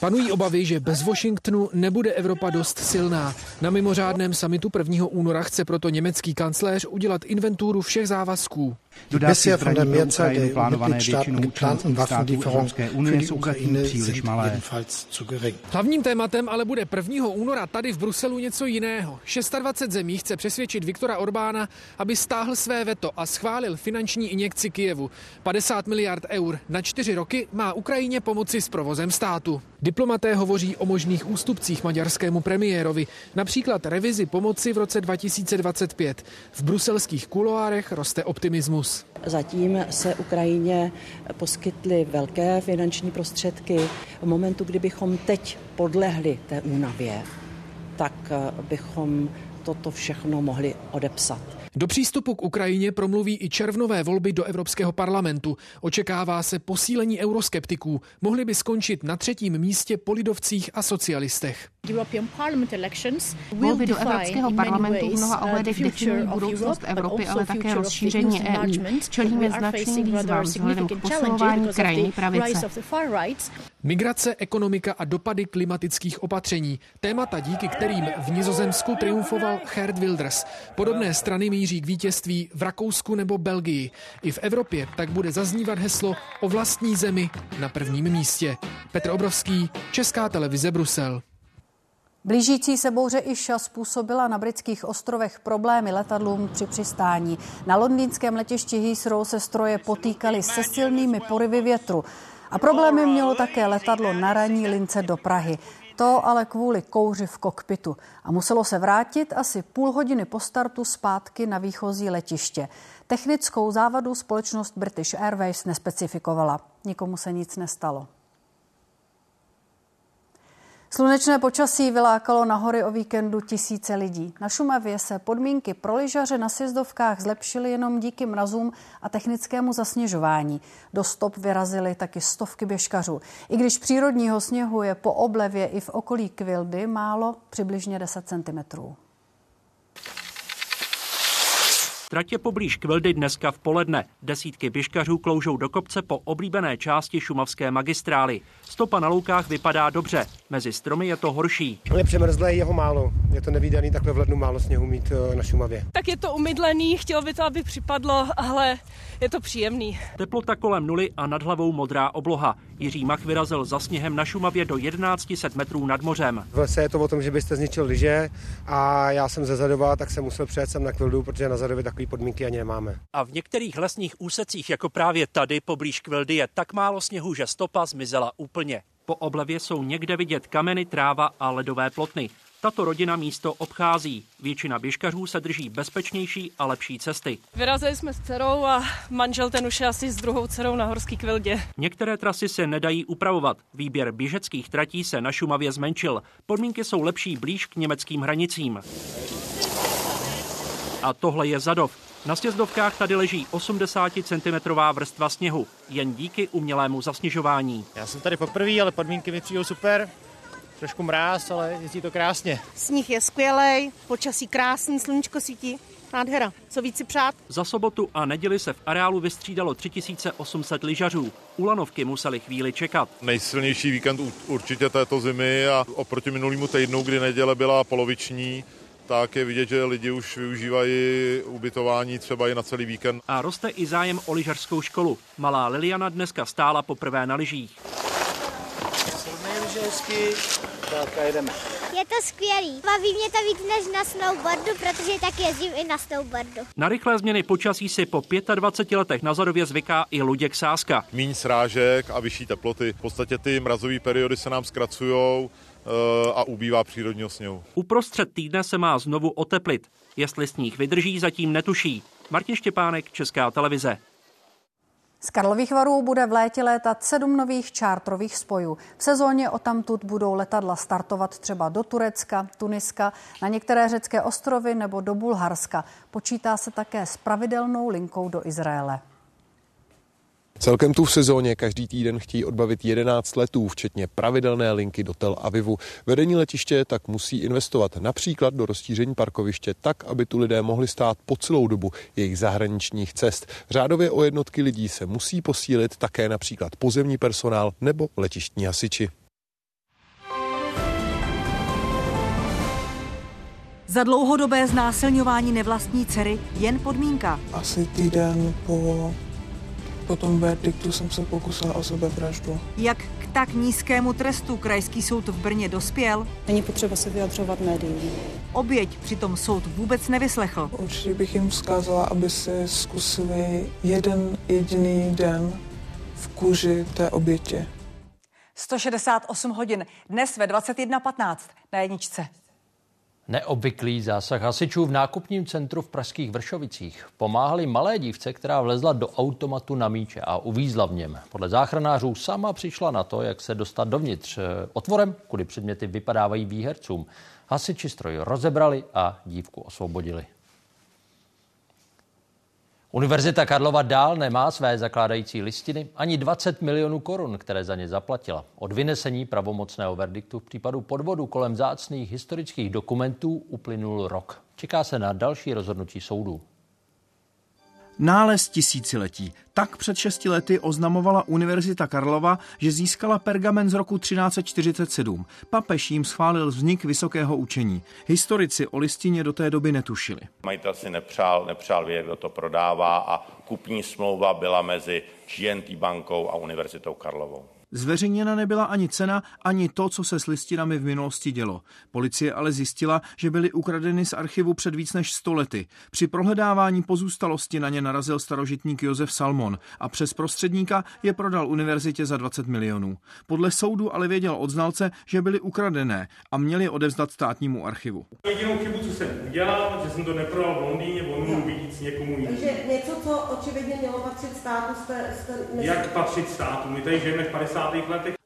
Panují obavy, že bez Washingtonu nebude Evropa dost silná. Na mimořádném samitu 1. února chce proto německý kancléř udělat inventuru všech závazků. Dodávky zbraní pro Ukrajinu plánované většinou členských států Evropské unie jsou zatím příliš malé. Hlavním tématem ale bude 1. února tady v Bruselu něco jiného. 26 zemí chce přesvědčit Viktora Orbána, aby stáhl své veto a schválil finanční injekci Kijevu. 50 miliard eur na čtyři roky má Ukrajině pomoci s provozem státu. Diplomaté hovoří o možných ústupcích maďarskému premiérovi, například revizi pomoci v roce 2025. V bruselských kuloárech roste optimismus. Zatím se Ukrajině poskytly velké finanční prostředky. V momentu, kdybychom teď podlehli té únavě, tak bychom toto všechno mohli odepsat. Do přístupu k Ukrajině promluví i červnové volby do Evropského parlamentu. Očekává se posílení euroskeptiků. Mohli by skončit na třetím místě po lidovcích a socialistech. Volby do Evropského parlamentu v mnoha uh, ohledech definují budoucnost Evropy, ale také rozšíření EU. Čelíme značným výzvám vzhledem k posilování krajní pravice. Migrace, ekonomika a dopady klimatických opatření. Témata, díky kterým v Nizozemsku triumfoval Gerd Wilders. Podobné strany míří k vítězství v Rakousku nebo Belgii. I v Evropě tak bude zaznívat heslo o vlastní zemi na prvním místě. Petr Obrovský, Česká televize Brusel. Blížící se bouře Iša způsobila na britských ostrovech problémy letadlům při přistání. Na londýnském letišti Heathrow se stroje potýkaly se silnými porivy větru. A problémy mělo také letadlo na ranní lince do Prahy. To ale kvůli kouři v kokpitu. A muselo se vrátit asi půl hodiny po startu zpátky na výchozí letiště. Technickou závadu společnost British Airways nespecifikovala. Nikomu se nic nestalo. Slunečné počasí vylákalo na hory o víkendu tisíce lidí. Na Šumavě se podmínky pro lyžaře na sjezdovkách zlepšily jenom díky mrazům a technickému zasněžování. Do stop vyrazily taky stovky běžkařů. I když přírodního sněhu je po oblevě i v okolí Kvildy málo, přibližně 10 centimetrů. Tratě poblíž Kvildy dneska v poledne. Desítky běžkařů kloužou do kopce po oblíbené části šumavské magistrály. Stopa na loukách vypadá dobře, mezi stromy je to horší. Je přemrzlé, jeho málo. Je to nevýdaný takhle v lednu málo sněhu mít eh, na Šumavě. Tak je to umydlený, chtěl by to, aby připadlo, ale je to příjemný. Teplota kolem nuly a nad hlavou modrá obloha. Jiří Mach vyrazil za sněhem na Šumavě do 1100 metrů nad mořem. V lese je to o tom, že byste zničil lyže a já jsem ze Zadova, tak jsem musel přijet sem na Kvildu, protože na Zadově takové podmínky ani nemáme. A v některých lesních úsecích, jako právě tady poblíž Kvildy, je tak málo sněhu, že stopa zmizela úplně. Po oblevě jsou někde vidět kameny, tráva a ledové plotny. Tato rodina místo obchází. Většina běžkařů se drží bezpečnější a lepší cesty. Vyrazili jsme s dcerou a manžel ten už je asi s druhou dcerou na horský kvildě. Některé trasy se nedají upravovat. Výběr běžeckých tratí se na Šumavě zmenšil. Podmínky jsou lepší blíž k německým hranicím. A tohle je Zadov. Na sjezdovkách tady leží 80 cm vrstva sněhu, jen díky umělému zasněžování. Já jsem tady poprvé, ale podmínky mi přijdou super. Trošku mráz, ale jezdí to krásně. Sníh je skvělý, počasí krásný, sluníčko svítí. Nádhera. Co víc si přát? Za sobotu a neděli se v areálu vystřídalo 3800 lyžařů. U lanovky museli chvíli čekat. Nejsilnější víkend určitě této zimy a oproti minulému týdnu, kdy neděle byla poloviční, tak je vidět, že lidi už využívají ubytování třeba i na celý víkend. A roste i zájem o lyžařskou školu. Malá Liliana dneska stála poprvé na lyžích. Je to skvělý. Baví mě to víc než na snowboardu, protože tak jezdím i na snowboardu. Na rychlé změny počasí si po 25 letech na Zadově zvyká i Luděk Sáska. Míň srážek a vyšší teploty. V podstatě ty mrazové periody se nám zkracují a ubývá přírodního sněhu. Uprostřed týdne se má znovu oteplit. Jestli sníh vydrží, zatím netuší. Martin Štěpánek, Česká televize. Z Karlových varů bude v létě létat sedm nových čártrových spojů. V sezóně o tamtud budou letadla startovat třeba do Turecka, Tuniska, na některé řecké ostrovy nebo do Bulharska. Počítá se také s pravidelnou linkou do Izraele. Celkem tu v sezóně každý týden chtějí odbavit 11 letů, včetně pravidelné linky do Tel Avivu. Vedení letiště tak musí investovat například do rozšíření parkoviště tak, aby tu lidé mohli stát po celou dobu jejich zahraničních cest. Řádově o jednotky lidí se musí posílit také například pozemní personál nebo letištní hasiči. Za dlouhodobé znásilňování nevlastní dcery jen podmínka. Asi týden po po tom verdiktu jsem se pokusila o sebevraždu. Jak k tak nízkému trestu krajský soud v Brně dospěl? Není potřeba se vyjadřovat médiím. Oběť přitom soud vůbec nevyslechl. Určitě bych jim vzkázala, aby si zkusili jeden jediný den v kůži té obětě. 168 hodin dnes ve 21.15 na jedničce. Neobvyklý zásah hasičů v nákupním centru v pražských Vršovicích. Pomáhali malé dívce, která vlezla do automatu na míče a uvízla v něm. Podle záchranářů sama přišla na to, jak se dostat dovnitř. Otvorem, kudy předměty vypadávají výhercům. Hasiči stroj rozebrali a dívku osvobodili. Univerzita Karlova dál nemá své zakládající listiny ani 20 milionů korun, které za ně zaplatila. Od vynesení pravomocného verdiktu v případu podvodu kolem zácných historických dokumentů uplynul rok. Čeká se na další rozhodnutí soudů. Nález tisíciletí. Tak před šesti lety oznamovala Univerzita Karlova, že získala pergamen z roku 1347. Papež jim schválil vznik vysokého učení. Historici o listině do té doby netušili. Majitel si nepřál, nepřál vědět, kdo to prodává a kupní smlouva byla mezi GNT bankou a Univerzitou Karlovou. Zveřejněna nebyla ani cena, ani to, co se s listinami v minulosti dělo. Policie ale zjistila, že byly ukradeny z archivu před víc než 100 lety. Při prohledávání pozůstalosti na ně narazil starožitník Josef Salmon a přes prostředníka je prodal univerzitě za 20 milionů. Podle soudu ale věděl od znalce, že byly ukradené a měli odevzdat státnímu archivu. Jedinou chybu, co jsem udělal, že jsem to neprodal v Londýně, on mohl víc někomu jinému. Takže něco, co očividně mělo patřit státu, jste... jste Jak patřit státu? My tady žijeme v 50 letech.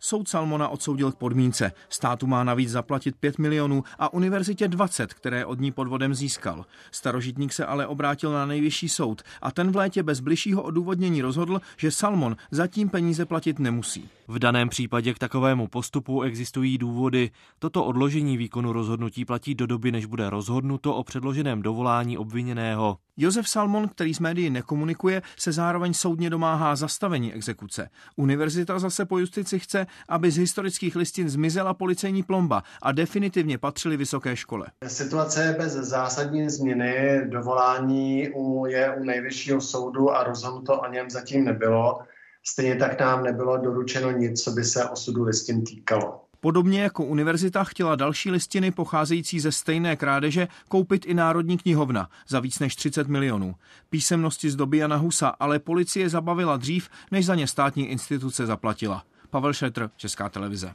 Soud Salmona odsoudil k podmínce. Státu má navíc zaplatit 5 milionů a univerzitě 20, které od ní podvodem získal. Starožitník se ale obrátil na nejvyšší soud a ten v létě bez bližšího odůvodnění rozhodl, že Salmon zatím peníze platit nemusí. V daném případě k takovému postupu existují důvody. Toto odložení výkonu rozhodnutí platí do doby, než bude rozhodnuto o předloženém dovolání obviněného. Josef Salmon, který s médií nekomunikuje, se zároveň soudně domáhá zastavení exekuce. Univerzita zase po justici chce, aby z historických listin zmizela policejní plomba a definitivně patřily vysoké škole. Situace je bez zásadní změny. Dovolání je u nejvyššího soudu a rozhodnuto o něm zatím nebylo. Stejně tak nám nebylo doručeno nic, co by se osudu listin týkalo. Podobně jako univerzita chtěla další listiny pocházející ze stejné krádeže koupit i Národní knihovna za víc než 30 milionů. Písemnosti z doby Jana Husa ale policie zabavila dřív, než za ně státní instituce zaplatila. Pavel Šetr, Česká televize.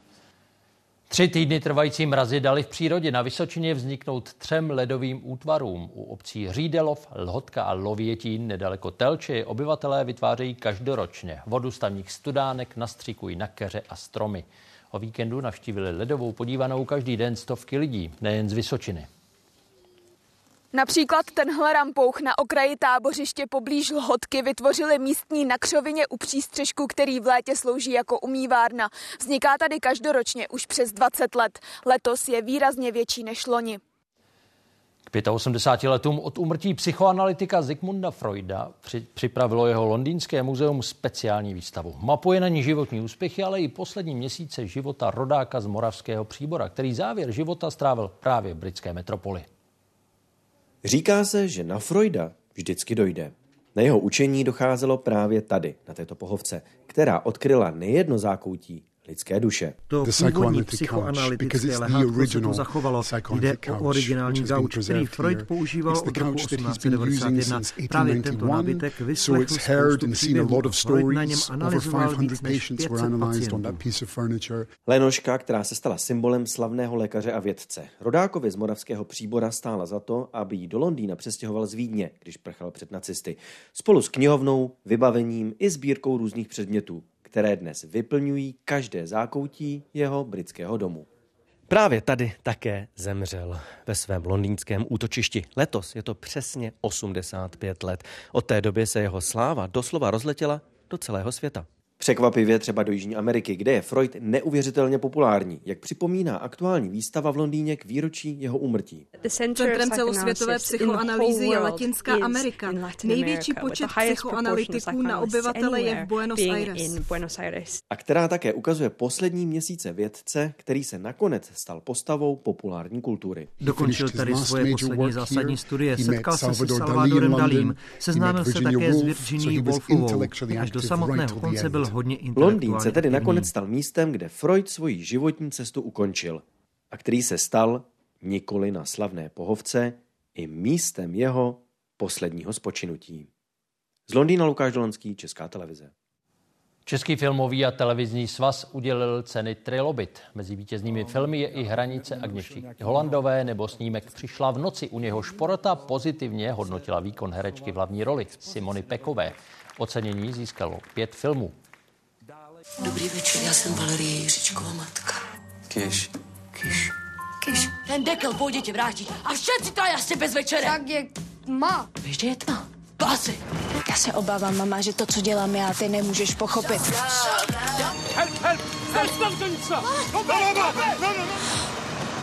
Tři týdny trvající mrazy dali v přírodě na Vysočině vzniknout třem ledovým útvarům. U obcí Řídelov, Lhotka a Lovětín nedaleko Telče obyvatelé vytvářejí každoročně. Vodu stavních studánek nastříkují na keře a stromy. O víkendu navštívili ledovou podívanou každý den stovky lidí, nejen z Vysočiny. Například tenhle rampouch na okraji tábořiště poblíž Lhotky vytvořili místní na křovině u přístřežku, který v létě slouží jako umývárna. Vzniká tady každoročně už přes 20 let. Letos je výrazně větší než loni. K 85 letům od umrtí psychoanalytika Zygmunda Freuda při, připravilo jeho londýnské muzeum speciální výstavu. Mapuje na ní životní úspěchy, ale i poslední měsíce života rodáka z Moravského příbora, který závěr života strávil právě v britské metropoli. Říká se, že na Freuda vždycky dojde. Na jeho učení docházelo právě tady, na této pohovce, která odkryla nejedno zákoutí, lidské duše. To původní psychoanalytické lehátko se tu zachovalo. Jde o originální gauč, který Freud používal od roku 1891. Právě tento nábytek vyslechl spoustu příběhů. Freud na něm analyzoval víc než 500 pacientů. Lenoška, která se stala symbolem slavného lékaře a vědce. Rodákovi z moravského příbora stála za to, aby ji do Londýna přestěhoval z Vídně, když prchal před nacisty. Spolu s knihovnou, vybavením i sbírkou různých předmětů které dnes vyplňují každé zákoutí jeho britského domu. Právě tady také zemřel ve svém londýnském útočišti. Letos je to přesně 85 let. Od té doby se jeho sláva doslova rozletěla do celého světa. Překvapivě třeba do Jižní Ameriky, kde je Freud neuvěřitelně populární, jak připomíná aktuální výstava v Londýně k výročí jeho úmrtí. Centrem celosvětové psychoanalýzy je Latinská Amerika. Největší počet psychoanalytiků na obyvatele je v Buenos Aires. A která také ukazuje poslední měsíce vědce, který se nakonec stal postavou populární kultury. Dokončil tady svoje poslední zásadní studie, setkal se se Salvadorem Dalím, seznámil se také s Virginie Woolfovou. Až do samotného konce byl hodně Londýn se tedy nakonec stal místem, kde Freud svoji životní cestu ukončil a který se stal nikoli na slavné pohovce i místem jeho posledního spočinutí. Z Londýna Lukáš Dolonský, Česká televize. Český filmový a televizní svaz udělil ceny Trilobit. Mezi vítěznými filmy je i Hranice Agněši Holandové nebo snímek Přišla v noci. U něho Šporota pozitivně hodnotila výkon herečky v hlavní roli Simony Pekové. Ocenění získalo pět filmů. Dobrý večer, já jsem Valerie Jiřičková matka. Kyš. Kyš. Kyš. Ten dekel půjde tě vrátit. A všetci to jasně bez večere. Tak je tma. Víš, je tma? Basy. Já se obávám, mama, že to, co dělám já, ty nemůžeš pochopit. Help, help!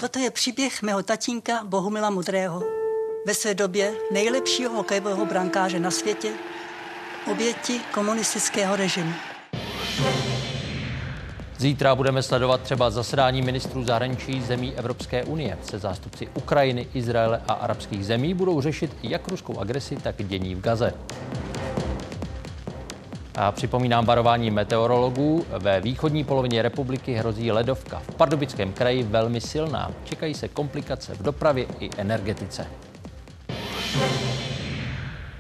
Toto je příběh mého tatínka Bohumila Mudrého. Ve své době nejlepšího hokejového brankáře na světě, oběti komunistického režimu. Zítra budeme sledovat třeba zasedání ministrů zahraničí zemí Evropské unie. Se zástupci Ukrajiny, Izraele a arabských zemí budou řešit jak ruskou agresi, tak dění v Gaze. A připomínám varování meteorologů. Ve východní polovině republiky hrozí ledovka. V Pardubickém kraji velmi silná. Čekají se komplikace v dopravě i energetice.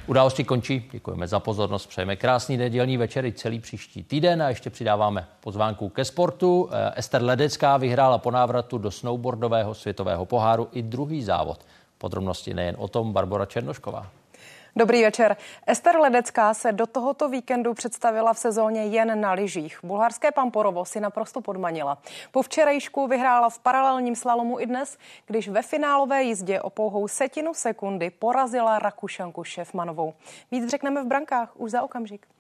Události končí. Děkujeme za pozornost. Přejeme krásný nedělní večer i celý příští týden a ještě přidáváme pozvánku ke sportu. Eh, Ester Ledecká vyhrála po návratu do snowboardového světového poháru i druhý závod. Podrobnosti nejen o tom Barbara Černošková. Dobrý večer. Ester Ledecká se do tohoto víkendu představila v sezóně jen na lyžích. Bulharské Pamporovo si naprosto podmanila. Po včerejšku vyhrála v paralelním slalomu i dnes, když ve finálové jízdě o pouhou setinu sekundy porazila Rakušanku Šefmanovou. Víc řekneme v brankách už za okamžik.